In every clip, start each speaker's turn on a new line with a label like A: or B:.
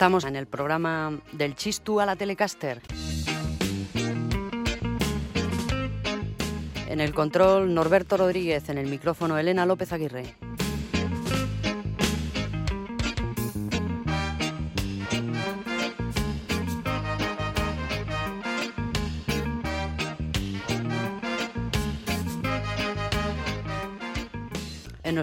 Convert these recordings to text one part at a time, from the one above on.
A: Estamos en el programa del Chistu a la Telecaster. En el control, Norberto Rodríguez. En el micrófono, Elena López Aguirre.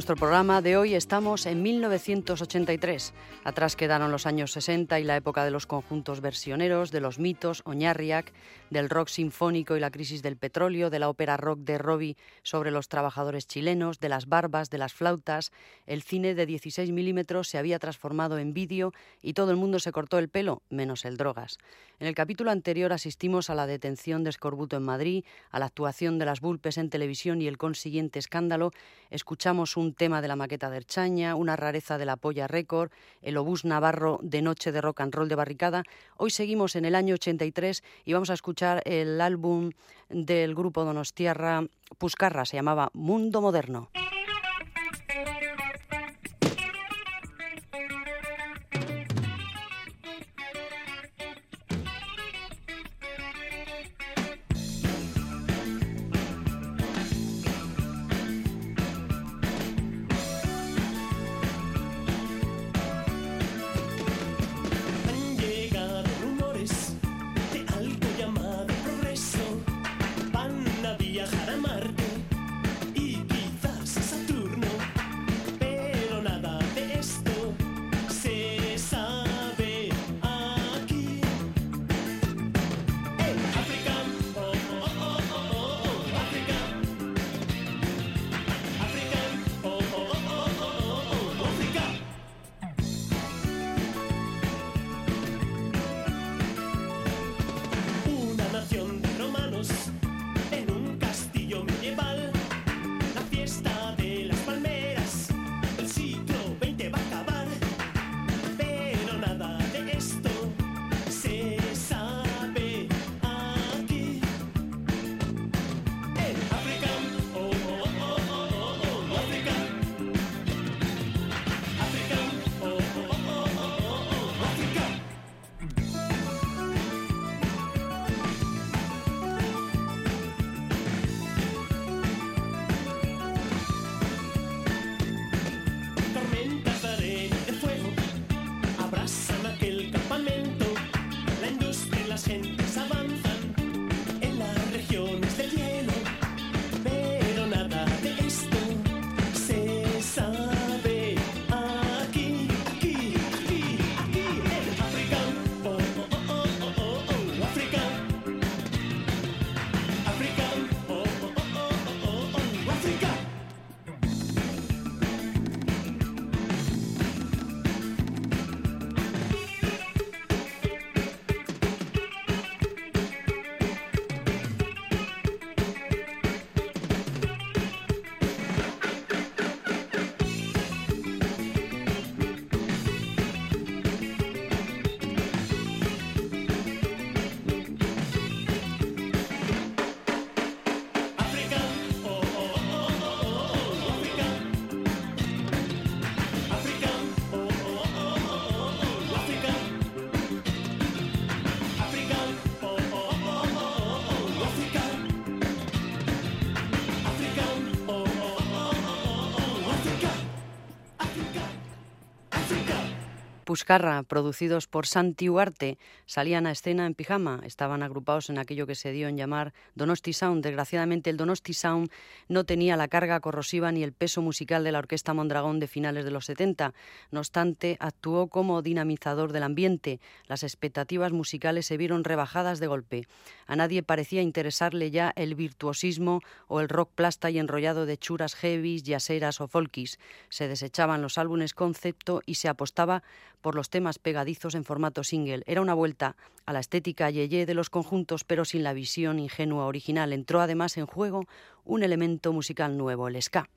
A: Nuestro programa de hoy estamos en 1983. Atrás quedaron los años 60 y la época de los conjuntos versioneros, de los mitos, Oñarriac, del rock sinfónico y la crisis del petróleo, de la ópera rock de Robbie sobre los trabajadores chilenos, de las barbas, de las flautas. El cine de 16 milímetros se había transformado en vídeo y todo el mundo se cortó el pelo, menos el drogas. En el capítulo anterior asistimos a la detención de Escorbuto en Madrid, a la actuación de las Bulpes en televisión y el consiguiente escándalo. Escuchamos un tema de la maqueta de Erchaña, una rareza de la Polla Récord, el obús navarro de Noche de Rock and Roll de Barricada. Hoy seguimos en el año 83 y vamos a escuchar el álbum del grupo Donostiarra Puscarra, se llamaba Mundo Moderno. Producidos por Santi Ugarte, salían a escena en pijama, estaban agrupados en aquello que se dio en llamar Donosti Sound. Desgraciadamente, el Donosti Sound no tenía la carga corrosiva ni el peso musical de la Orquesta Mondragón de finales de los 70. No obstante, actuó como dinamizador del ambiente. Las expectativas musicales se vieron rebajadas de golpe. A nadie parecía interesarle ya el virtuosismo o el rock plasta y enrollado de churas heavies, yaseras o folkis. Se desechaban los álbumes concepto y se apostaba por los temas pegadizos en formato single. Era una vuelta a la estética yeye de los conjuntos, pero sin la visión ingenua original. Entró además en juego un elemento musical nuevo, el ska.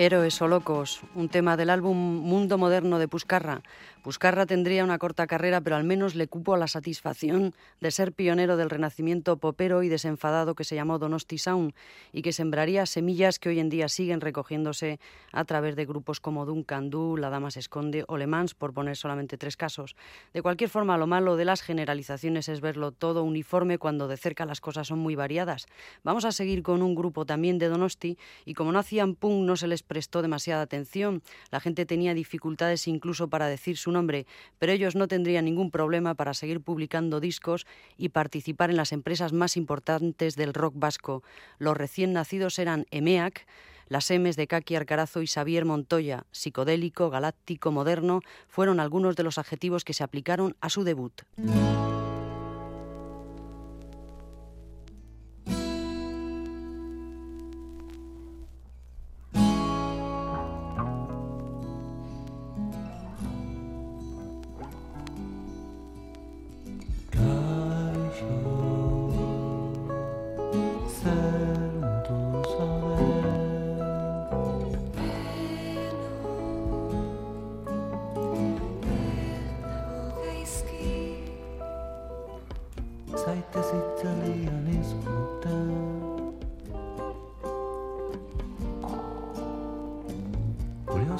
B: Héroes
A: o locos, un tema del álbum Mundo Moderno de Puscarra. Puscarra tendría una corta carrera, pero al menos le cupo a la satisfacción de ser pionero del renacimiento popero y desenfadado que se llamó Donosti Sound y que sembraría semillas que hoy en día siguen recogiéndose a través de grupos como Duncan Du, La Dama se esconde o Le Mans, por poner solamente tres casos. De cualquier forma, lo malo de las generalizaciones es verlo todo uniforme cuando de cerca las cosas son muy variadas. Vamos a seguir con un grupo también de Donosti y como no hacían punk no se les prestó demasiada atención. La gente tenía dificultades incluso para decir su nombre, pero ellos no tendrían ningún problema para seguir publicando discos y participar en las empresas más importantes del rock vasco. Los recién nacidos eran EMEAC, las M's de Kaki Arcarazo y Xavier Montoya, psicodélico, galáctico, moderno, fueron algunos de los adjetivos que se aplicaron a su debut.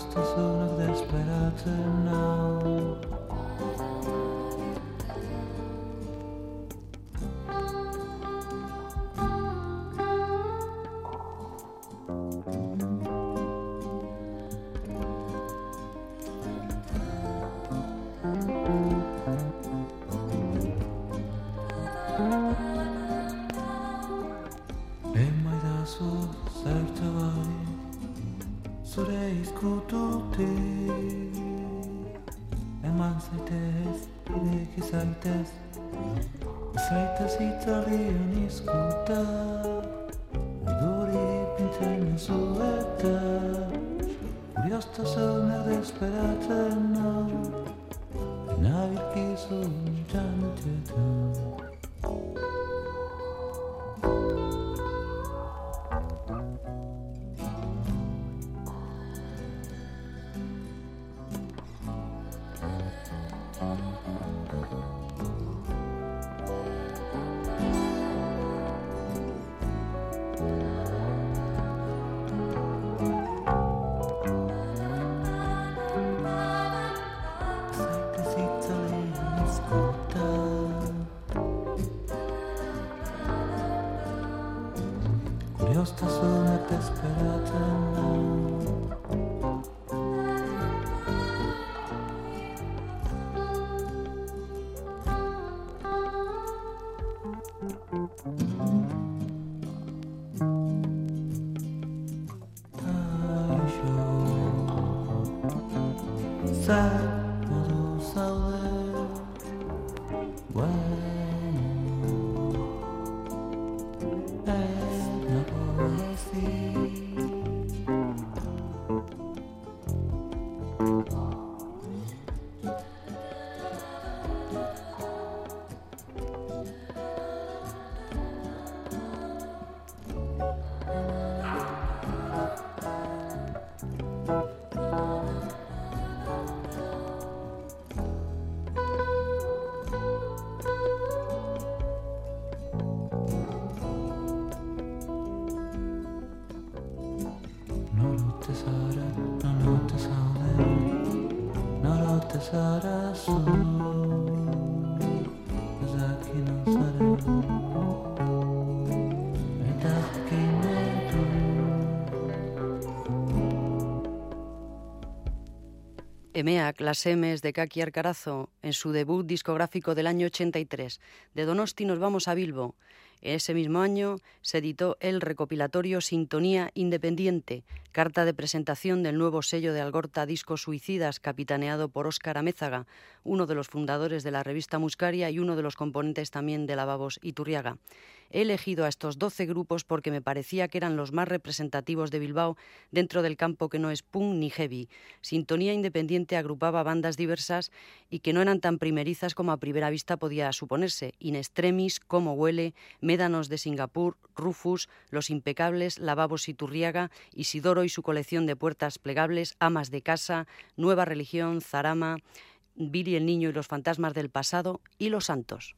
C: costa of desperate now. 在
A: EMEAC, las de Kaki Arcarazo, en su debut discográfico del año 83. De Donosti nos vamos a Bilbo. Ese mismo año se editó el recopilatorio Sintonía Independiente, carta de presentación del nuevo sello de Algorta Discos Suicidas, capitaneado por Óscar Amézaga, uno de los fundadores de la revista Muscaria y uno de los componentes también de Lavabos Iturriaga. He elegido a estos 12 grupos porque me parecía que eran los más representativos de Bilbao dentro del campo que no es punk ni heavy. Sintonía Independiente agrupaba bandas diversas y que no eran tan primerizas como a primera vista podía suponerse. In Extremis, Como Huele, Médanos de Singapur, Rufus, Los Impecables, Lavabos Iturriaga, Isidoro y su colección de puertas plegables, Amas de Casa, Nueva Religión, Zarama, Viri el Niño y los Fantasmas del Pasado y Los Santos.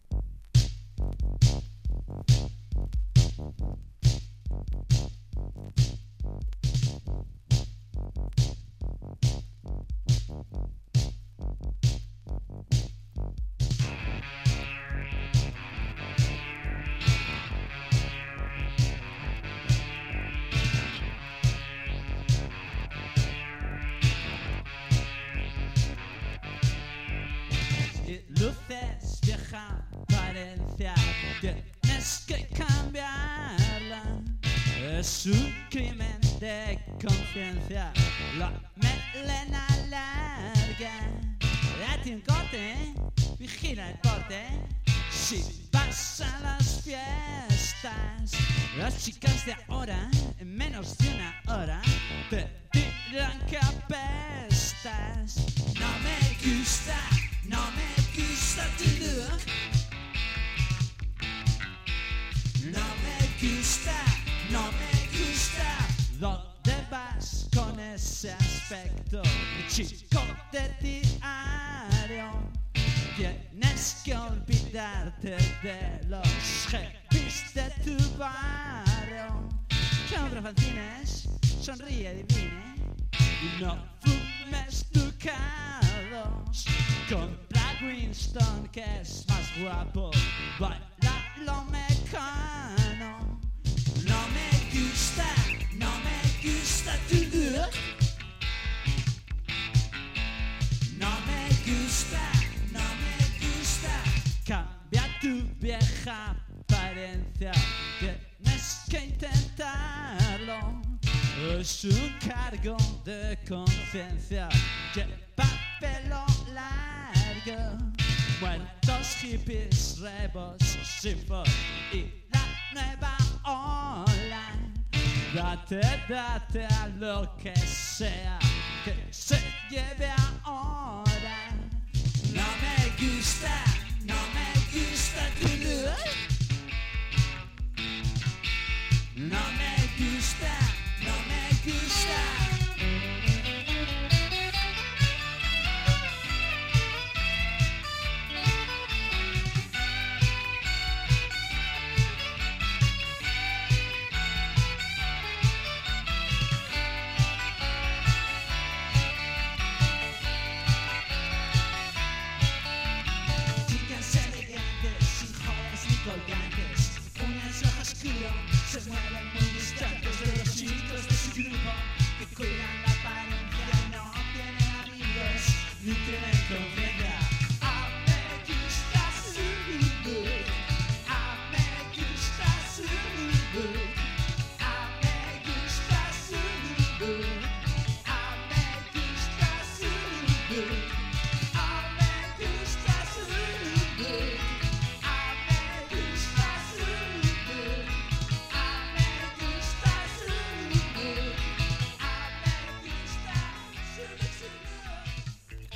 D: Es un crimen de conciencia la melena larga. Date un corte vigila el porte si vas las fiestas las chicas de ahora en menos de una hora te dirán que apestas. No me gusta no me gusta con ese aspecto? Mi de diario. Tienes que olvidarte de los jefes de tu barrio. Compra fanzines, sonríe, adivine. Y no fumes ducados. Compra Winston, que es más guapo. Baila lo mecano. Es un cargo de conciencia. Lleva pelo largo. Muertos hippies, rebos, sinfos y la nueva ola. Date, date a lo que sea que se lleve ahora. No me gusta,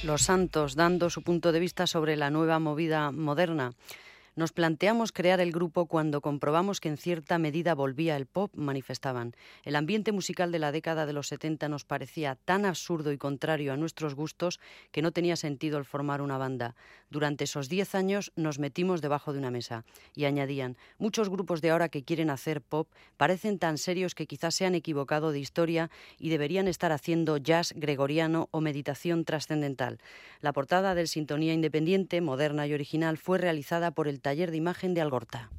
A: Los Santos, dando su punto de vista sobre la nueva movida moderna. Nos planteamos crear el grupo cuando comprobamos que en cierta medida volvía el pop, manifestaban. El ambiente musical de la década de los 70 nos parecía tan absurdo y contrario a nuestros gustos que no tenía sentido el formar una banda. Durante esos 10 años nos metimos debajo de una mesa. Y añadían, muchos grupos de ahora que quieren hacer pop parecen tan serios que quizás se han equivocado de historia y deberían estar haciendo jazz gregoriano o meditación trascendental. La portada del Sintonía Independiente, moderna y original, fue realizada por el taller de imagen de Algorta.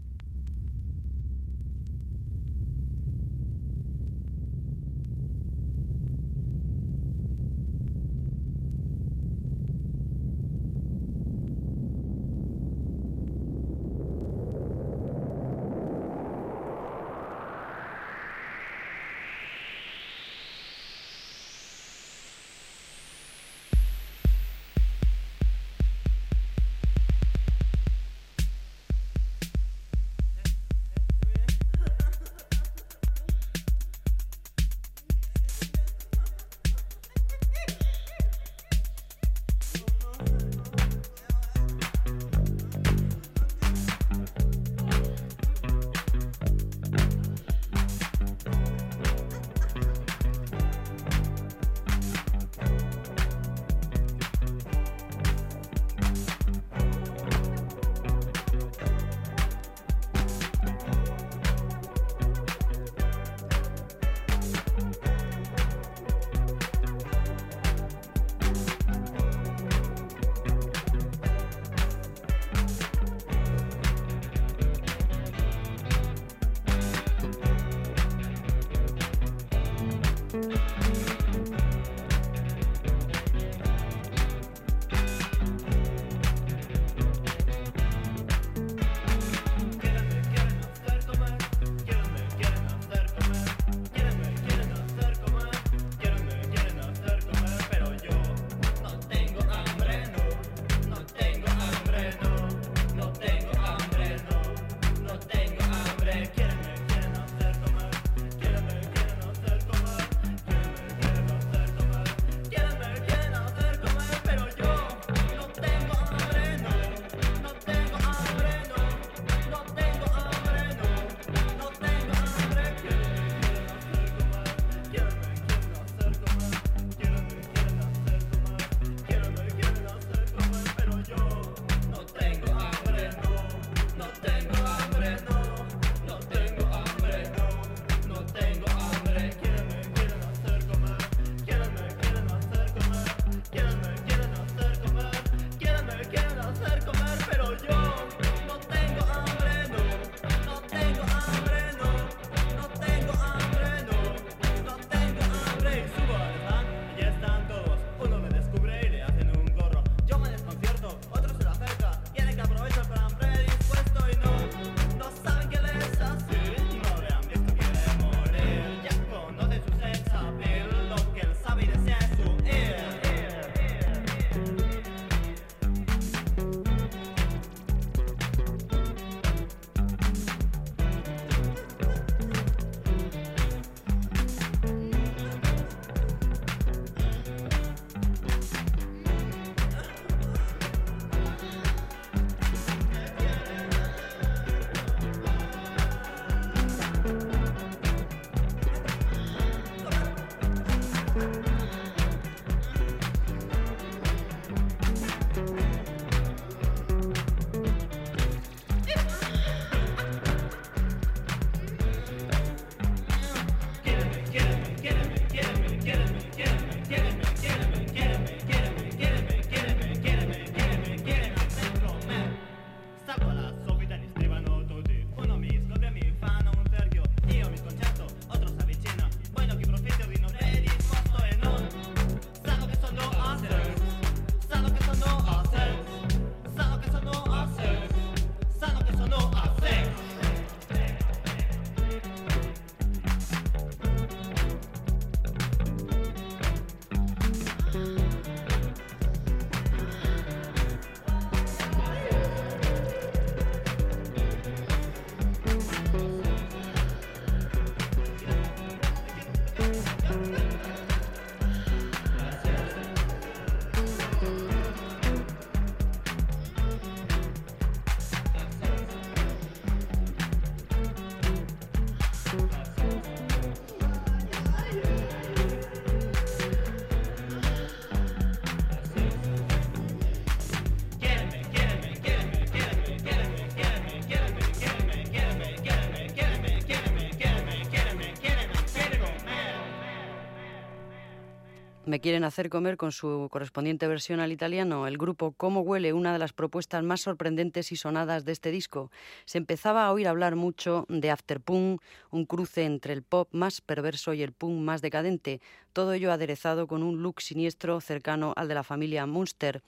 E: Me quieren hacer comer con su correspondiente versión al italiano, el grupo Cómo huele, una de las propuestas más sorprendentes y sonadas de este disco. Se empezaba a oír hablar mucho de afterpunk, un cruce entre el pop más perverso y el punk más decadente, todo ello aderezado con un look siniestro cercano al de la familia Munster.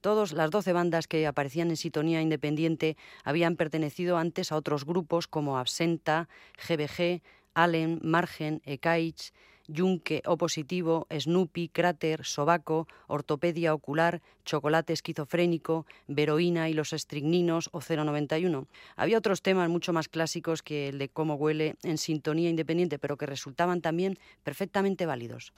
E: Todas las doce bandas que aparecían en sintonía independiente habían pertenecido antes a otros grupos como Absenta, GBG, Allen, Margen, Ekaich, Yunque, Opositivo, Snoopy, Cráter, Sobaco, Ortopedia Ocular, Chocolate Esquizofrénico, Veroína y los Estrigninos o 091. Había otros temas mucho más clásicos que el de Cómo huele en sintonía independiente, pero que resultaban también perfectamente válidos.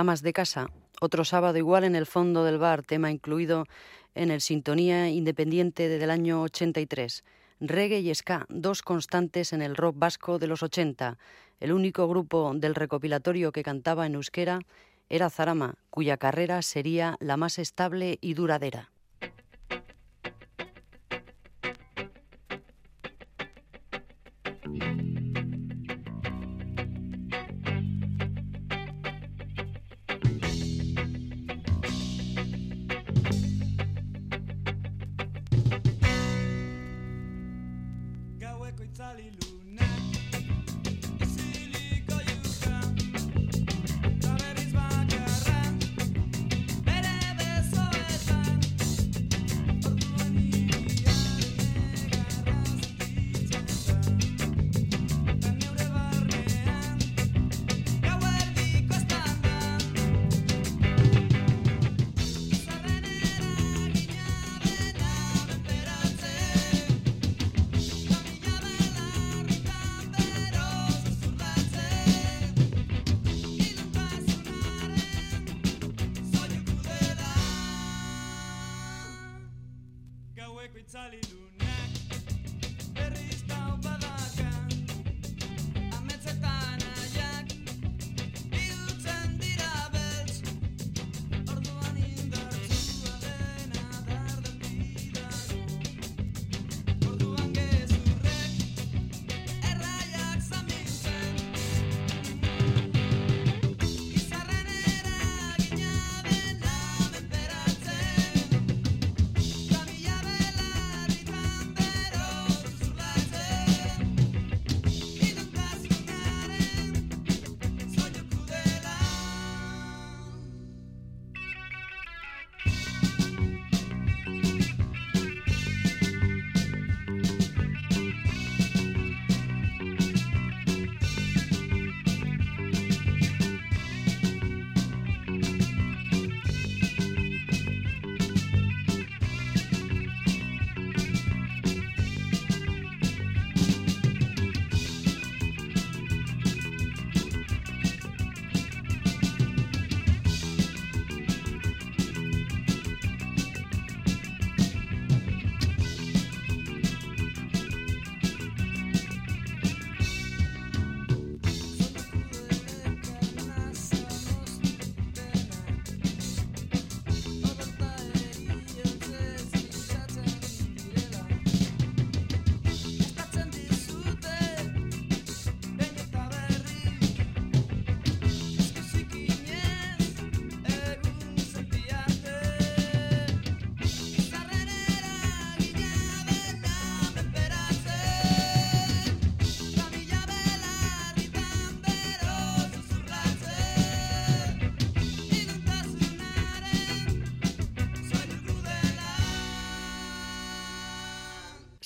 E: Amas de casa,
D: Otro sábado igual en el fondo del bar, tema incluido en el Sintonía Independiente del año 83. Reggae y ska, dos constantes en el rock vasco de los 80. El único grupo del recopilatorio que cantaba en euskera era Zarama, cuya carrera sería la más estable y duradera.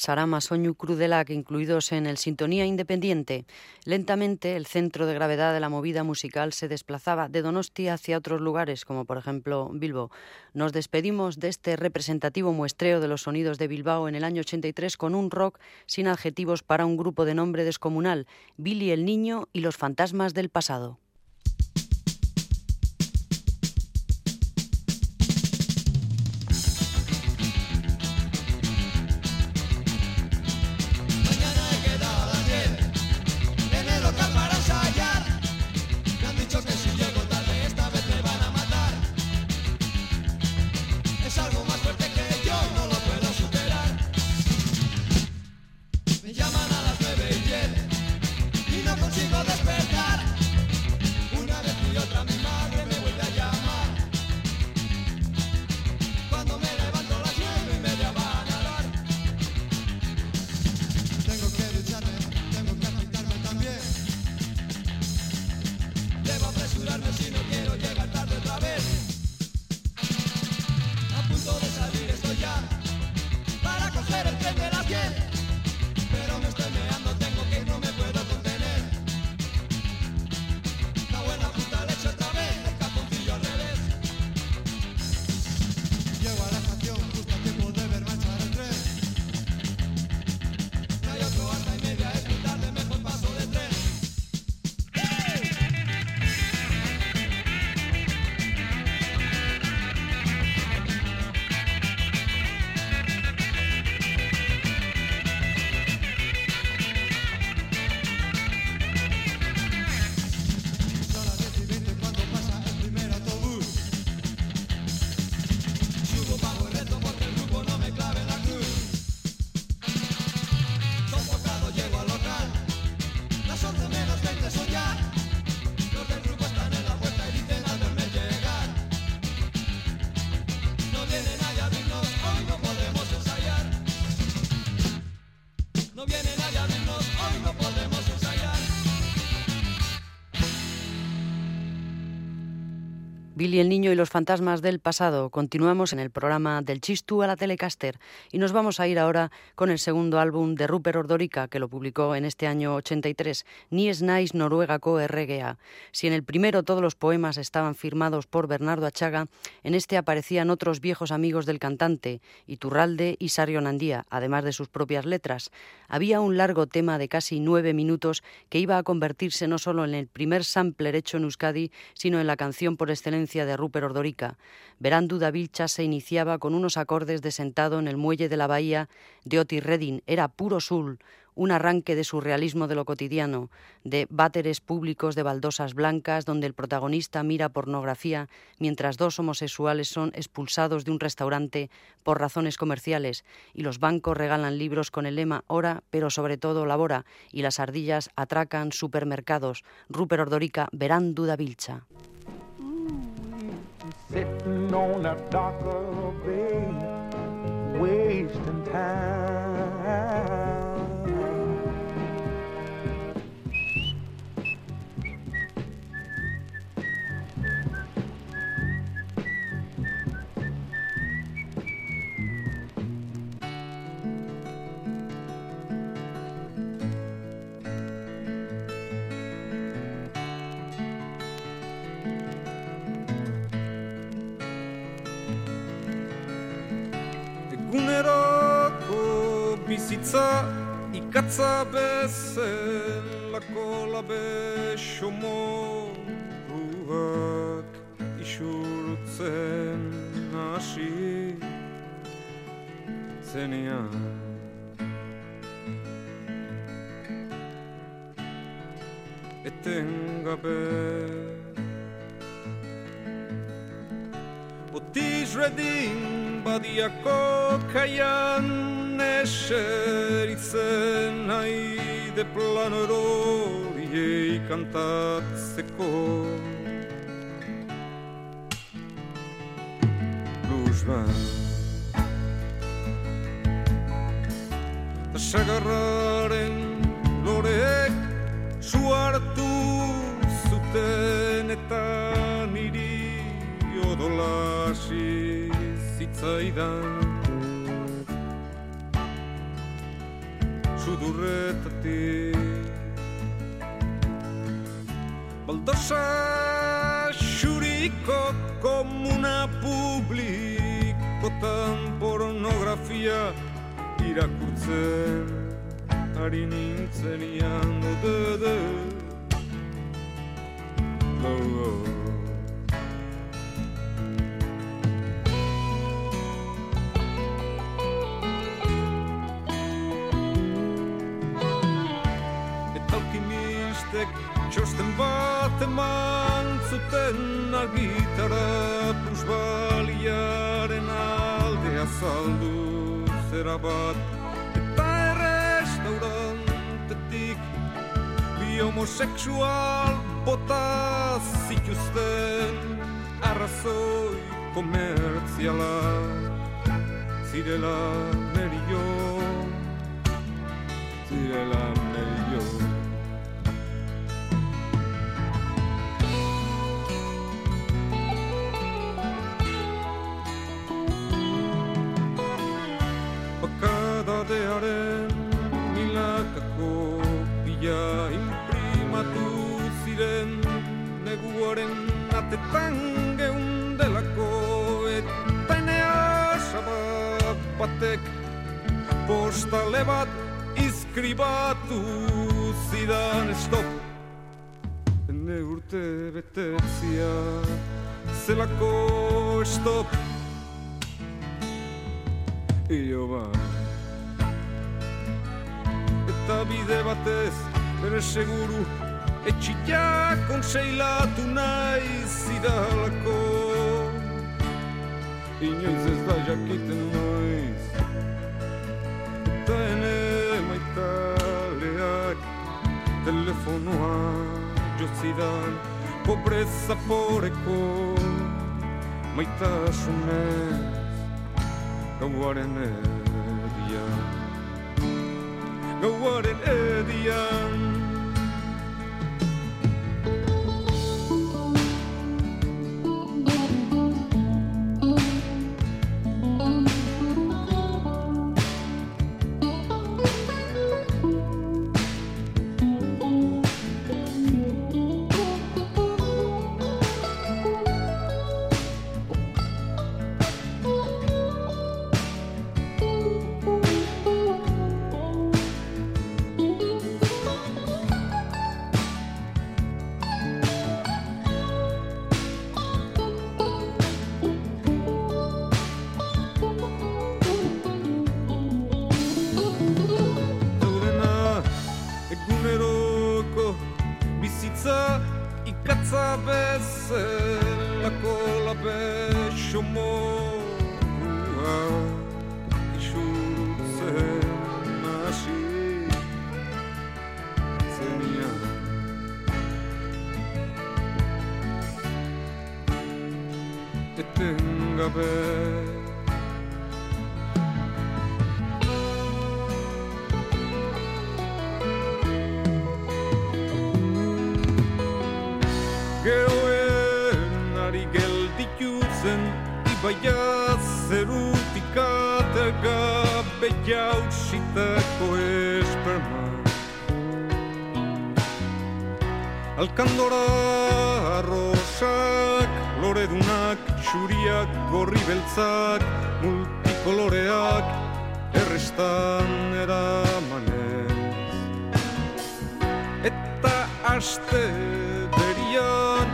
D: Sarama, Soñu Crudelak incluidos en el Sintonía Independiente. Lentamente el centro de gravedad de la movida musical se desplazaba de Donostia hacia otros lugares, como por ejemplo Bilbo. Nos despedimos de este representativo muestreo de los sonidos de Bilbao en el año 83 con un rock sin adjetivos para un grupo de nombre descomunal, Billy el Niño y los fantasmas del pasado.
A: Billy el Niño y los fantasmas del pasado. Continuamos en el programa del Chistu a la Telecaster y nos vamos a ir ahora con el segundo álbum de Rupert Ordorica que lo publicó en este año 83, Ni es nice Noruega Co RGA. Si en el primero todos los poemas estaban firmados por Bernardo Achaga, en este aparecían otros viejos amigos del cantante, Iturralde y Sario Nandía, además de sus propias letras. Había un largo tema de casi nueve minutos que iba a convertirse no solo en el primer sampler hecho en Euskadi, sino en la canción por excelencia de Rupert Ordorica. Verandu da Vilcha se iniciaba con unos acordes de sentado en el muelle de la bahía de Otis Redding. Era puro sul, un arranque de surrealismo de lo cotidiano, de váteres públicos de baldosas blancas donde el protagonista mira pornografía mientras dos homosexuales son expulsados de un restaurante por razones comerciales y los bancos regalan libros con el lema Hora, pero sobre todo labora y las ardillas atracan supermercados. Rupert Ordorica, Verandu da Vilcha.
F: Sitting on a darker bay, wasting time.
G: קצה, היא קצה בסן, לכל הבשומו, הוא רק אישור צן נשי, צניה. אתן גבי Otis Redding, Badia Cocayan. eseritzen nahi de planoro iei kantatzeko. Luz bat. Sagarraren lorek suartu zuten eta niri odolasi zitzaidan. Sudurretatik Baldosa xuriko komuna publikotan pornografia irakurtzen ari nintzen ian dode oh, oh. Zuten argitara plusbaliaren alde azaldu zera bat. Eta errestaurantetik bi homosexual bota zituzten arrazoi komertziala zirela merio zirela merio bate pange undelako etenea sabat batek postale bat izkribatu zidan stop. Ene urte betetzia zelako stop. Io va. Eta bide batez, bere seguru, Etxilla konseilatu nahi zidalako Inoiz ez da jakiten noiz Eta ene maitaleak Telefonoa jozidan Pobreza poreko Maitasunez Gauaren edian. Gauaren edian Alkandora arrosak Loredunak, xuriak, gorri beltzak Multikoloreak errestan eramanez. Eta aste berian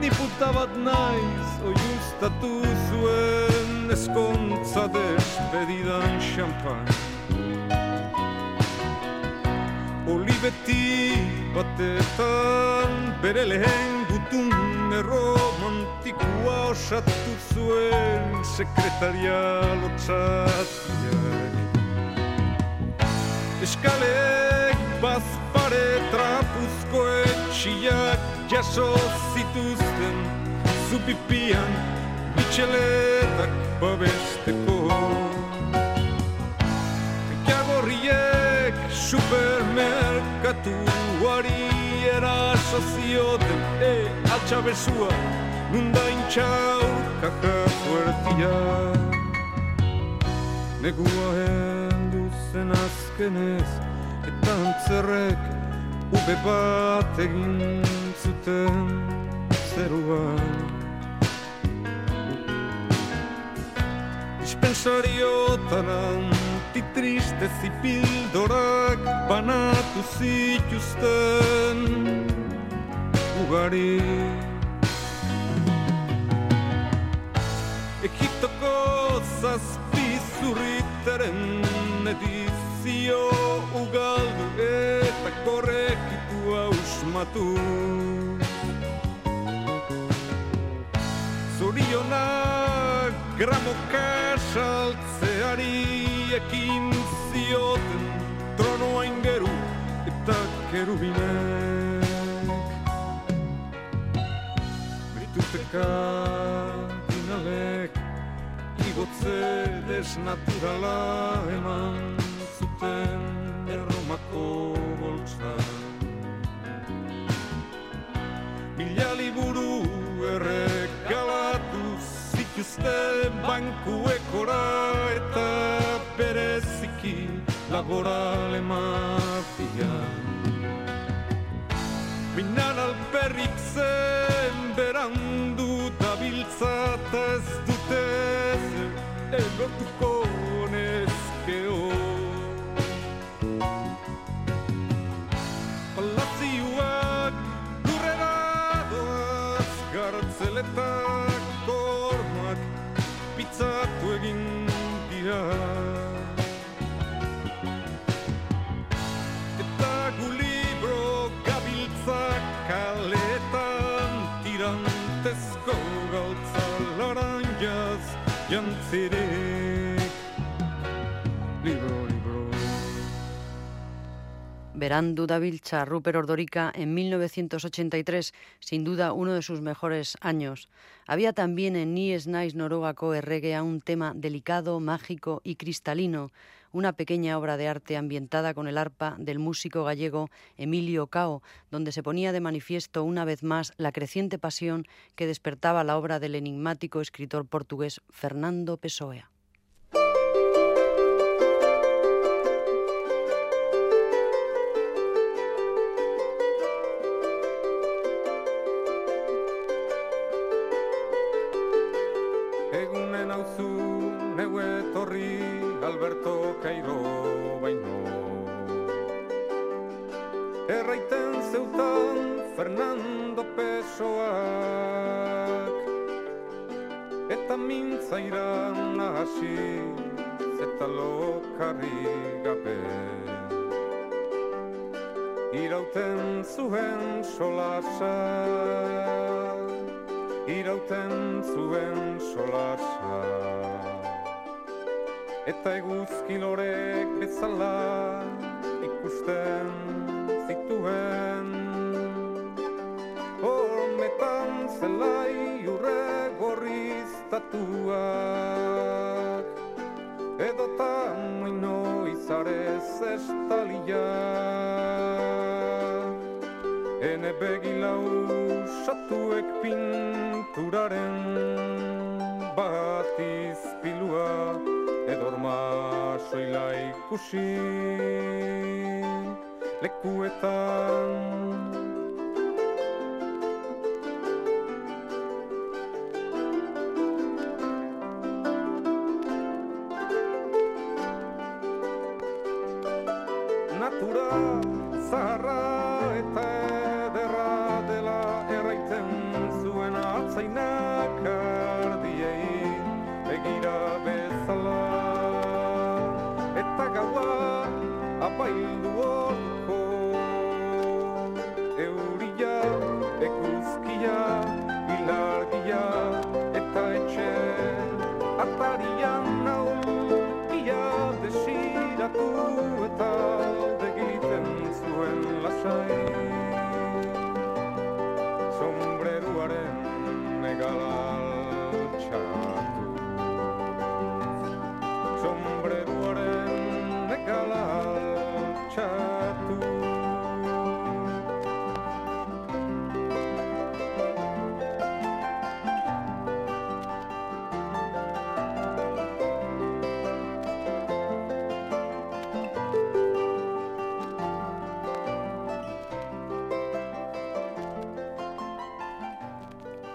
G: Ni puta bat naiz Oiustatu zuen Eskontza despedidan Olibeti batetan Bere lehen gutun erromantikoa osatu zuen Sekretaria lotzatiak Eskalek bazpare trapuzko etxiak jaso zituzten Zupipian bitxeletak babesteko supermerkatuari eraso zioten E, altxabezua, nundain txau, kaka fuertia. Negua heldu zen azkenez Eta antzerrek ube bat egin zuten zeruan. Dispensariotan antitriste zipildorak banatu zituzten ugari Egiptoko zazpi zurritaren edizio ugaldu eta korrekitu ausmatu. Zorionak gramoka saltzeari ekin zioten tronoa ingeru eta kerubinek. Brituteka finalek igotze desnaturala eman zuten erromako boltsa. Mila liburu erregalatu zituzten bankuekora eta bereziki laborale mafia. Minan alperrik zen berandu dabiltzata ez dutez egotuko nezkeo Palazioak gurrera doaz gartzeletan
A: Berandu Davilcha, Rupert Ordorica, en 1983, sin duda uno de sus mejores años. Había también en Nies Nais Noruegako Erregea un tema delicado, mágico y cristalino, una pequeña obra de arte ambientada con el arpa del músico gallego Emilio Cao, donde se ponía de manifiesto una vez más la creciente pasión que despertaba la obra del enigmático escritor portugués Fernando Pessoa.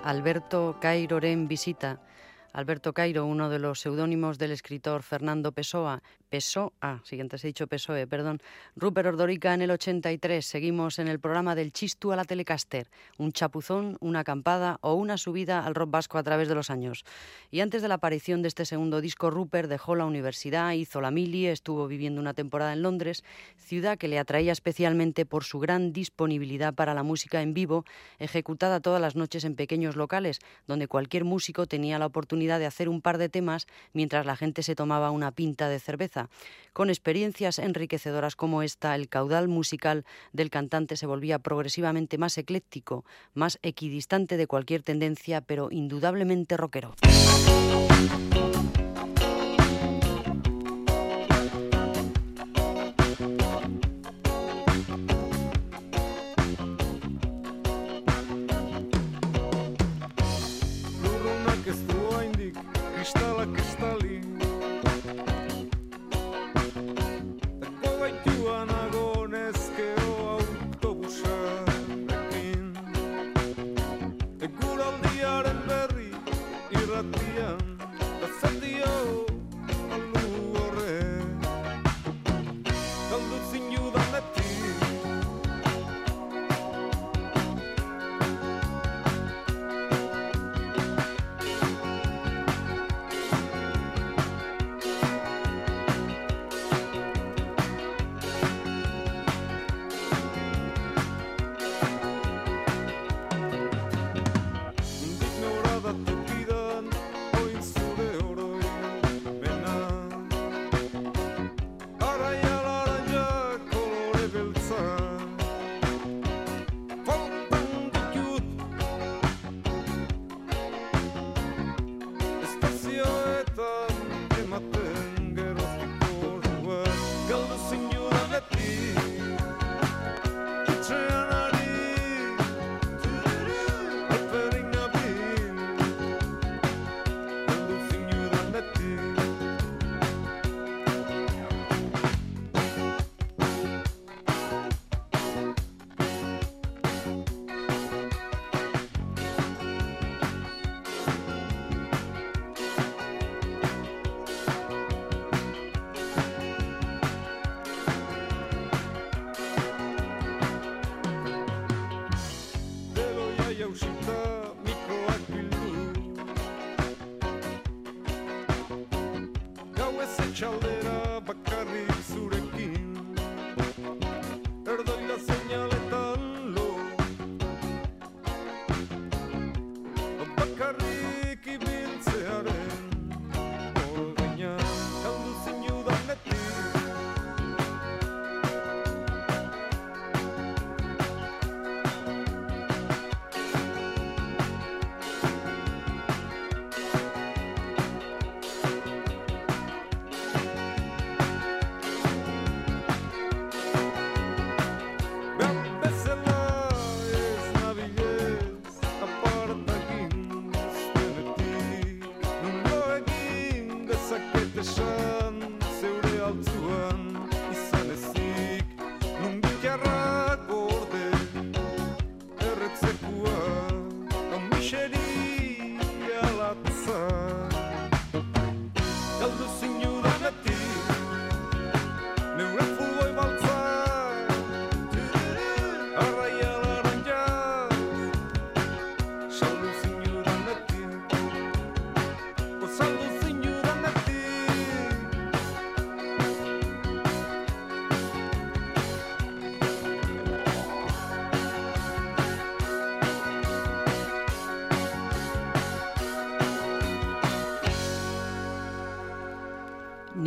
G: Alberto Cairoren visita. Alberto Cairo, uno de los seudónimos del escritor Fernando Pessoa. Pessoa, siguiente he dicho Pessoe, perdón. Rupert Ordorica en el 83. Seguimos en el programa del Chistu a la Telecaster. Un chapuzón, una acampada o una subida al rock vasco a través de los años. Y antes de la aparición de este segundo disco, Rupert dejó la universidad, hizo la mili, estuvo viviendo una temporada en Londres, ciudad que le atraía especialmente por su gran disponibilidad para la música en vivo, ejecutada todas las noches en pequeños locales, donde cualquier músico tenía la oportunidad de hacer un par de temas mientras la gente se tomaba una pinta de cerveza. Con experiencias enriquecedoras como esta, el caudal musical del cantante se volvía progresivamente más ecléctico, más equidistante de cualquier tendencia, pero indudablemente rockero.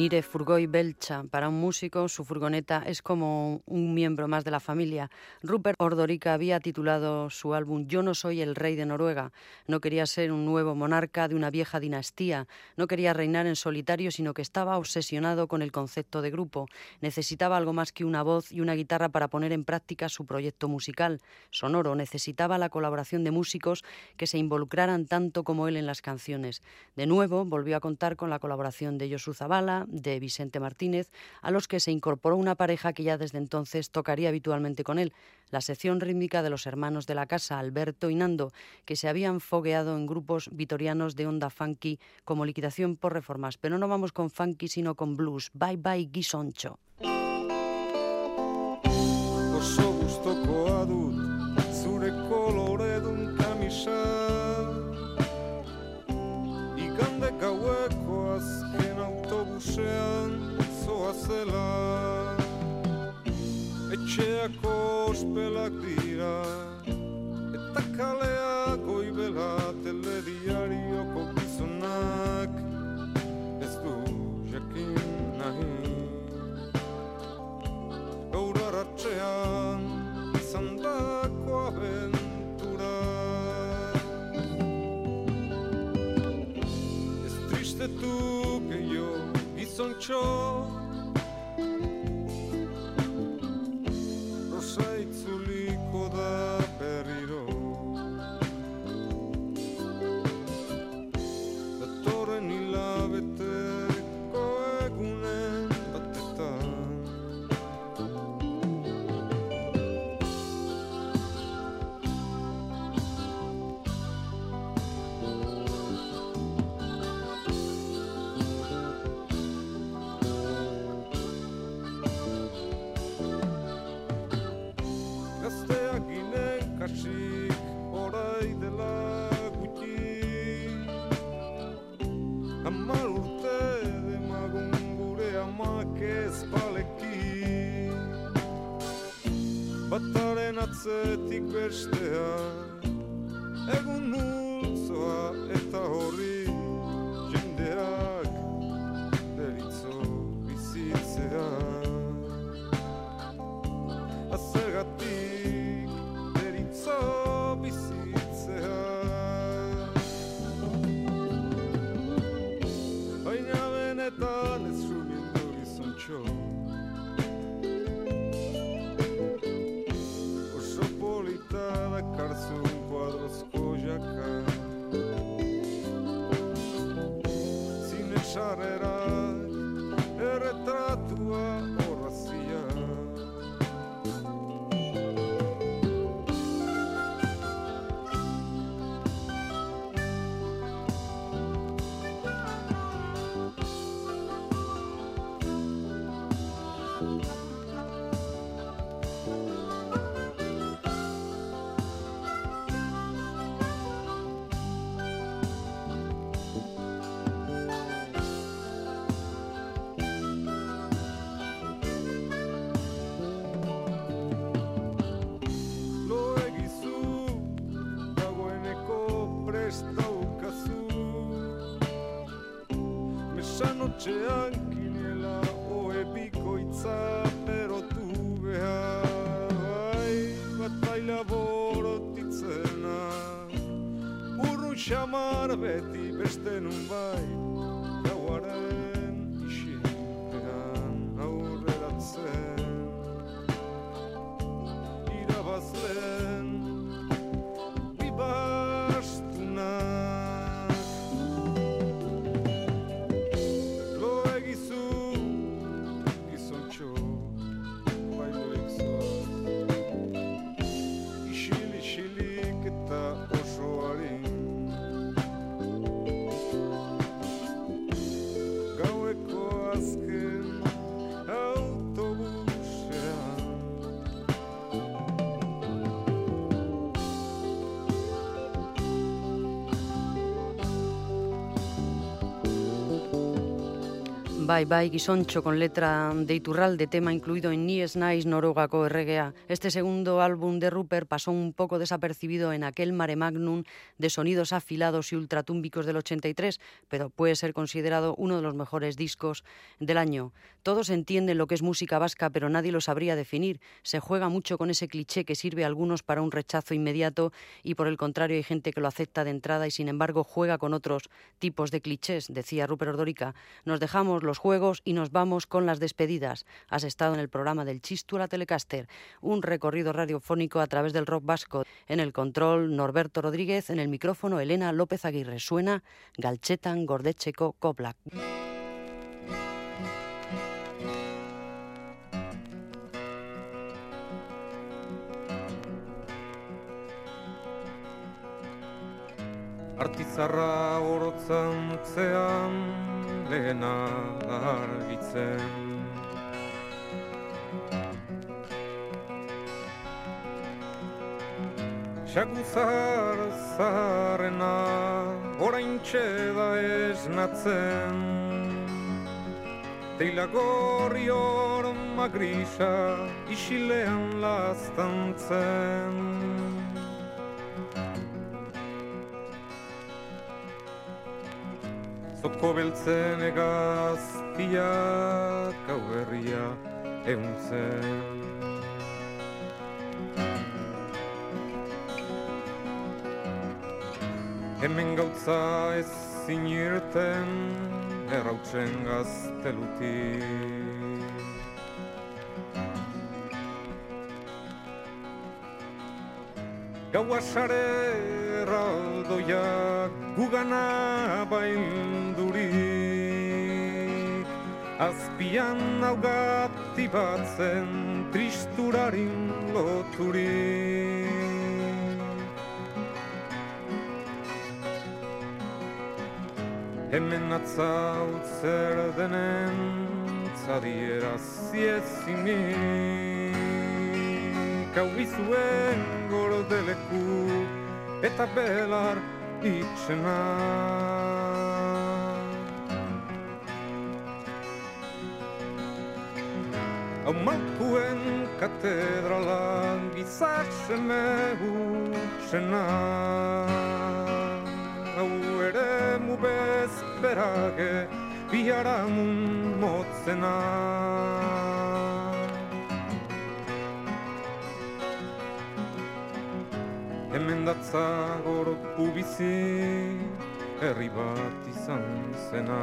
A: Nire Furgoy Belcha. Para un músico, su furgoneta es como un miembro más de la familia. Rupert Ordorica había titulado su álbum Yo no soy el rey de Noruega. No quería ser un nuevo monarca de una vieja dinastía. No quería reinar en solitario, sino que estaba obsesionado con el concepto de grupo. Necesitaba algo más que una voz y una guitarra para poner en práctica su proyecto musical. Sonoro necesitaba la colaboración de músicos que se involucraran tanto como él en las canciones. De nuevo, volvió a contar con la colaboración de Josu Zabala, de Vicente Martínez, a los que se incorporó una pareja que ya desde entonces tocaría habitualmente con él, la sección rítmica de los hermanos de la casa, Alberto y Nando, que se habían fogueado en grupos vitorianos de onda funky como liquidación por reformas. Pero no vamos con funky, sino con blues. Bye bye,
G: kamisa autobusean zoazela Etxeako ospelak dira Eta kalea goibela telediarioko gizonak Ez du jakin nahi gaur arratxean son Bataren atzetik bestea Egun multzoa Bai, bai,
A: Guisoncho con letra de Iturralde, tema incluido en Ni Nice Norogako erregea. Este segundo álbum de Rupert pasó un poco desapercibido en aquel mare magnum de sonidos afilados y ultratúmbicos del 83, pero puede ser considerado uno de los mejores discos del año. Todos entienden lo que es música vasca, pero nadie lo sabría definir. Se juega mucho con ese cliché que sirve a algunos para un rechazo inmediato y por el contrario hay gente que lo acepta de entrada y sin embargo juega con otros tipos de clichés, decía Rupert Ordórica. Nos dejamos los juegos y nos vamos con las despedidas. Has estado en el programa del Chistu la Telecaster, un recorrido radiofónico a través del rock vasco. En el control, Norberto Rodríguez, en el micrófono, Elena López Aguirre. Suena Galchetan Gordecheco Koplak.
G: Artizarra lehena argitzen Xaguzar zaharrena orain da esnatzen. Teila gorri orma grisa isilean lastantzen Zoko beltzen egaztiak gau herria euntzen Hemen gautza ez zinirten errautzen gaztelutik. Gaua sare erraldoiak gugana baildurik Azpian augati batzen tristurarin loturik Hemen atzaut zer denen zadiera ziezinik Hau bizuen gordeleku eta belar itxena Hau malkuen katedrala gizaxeme utxena Hau ere mu bezperage biharamun motzena Hemen datza gorpu bizi herri bat izan zena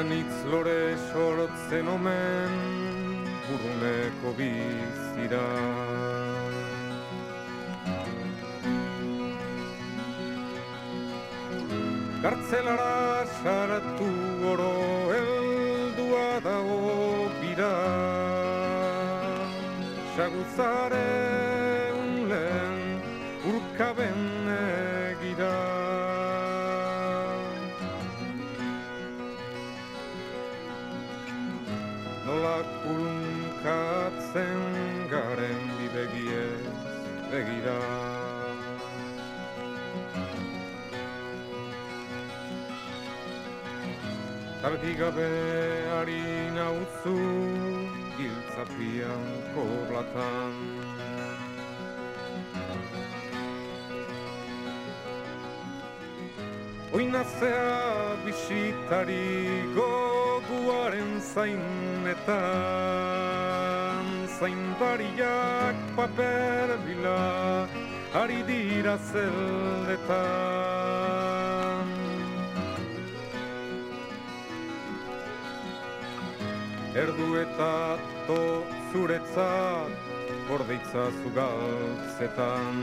G: Anitz lore sortzen omen buruneko bizira. Gartzelara saratu oro heldua dago bira. Saguzaren begira. Tarki gabe ari nautzu Giltzapian koblatan Oinazea bisitari goguaren zainetan. Zaindariak paper bila ari dira zeldetan. Erdu eta to zuretzat gordeitza zugaltzetan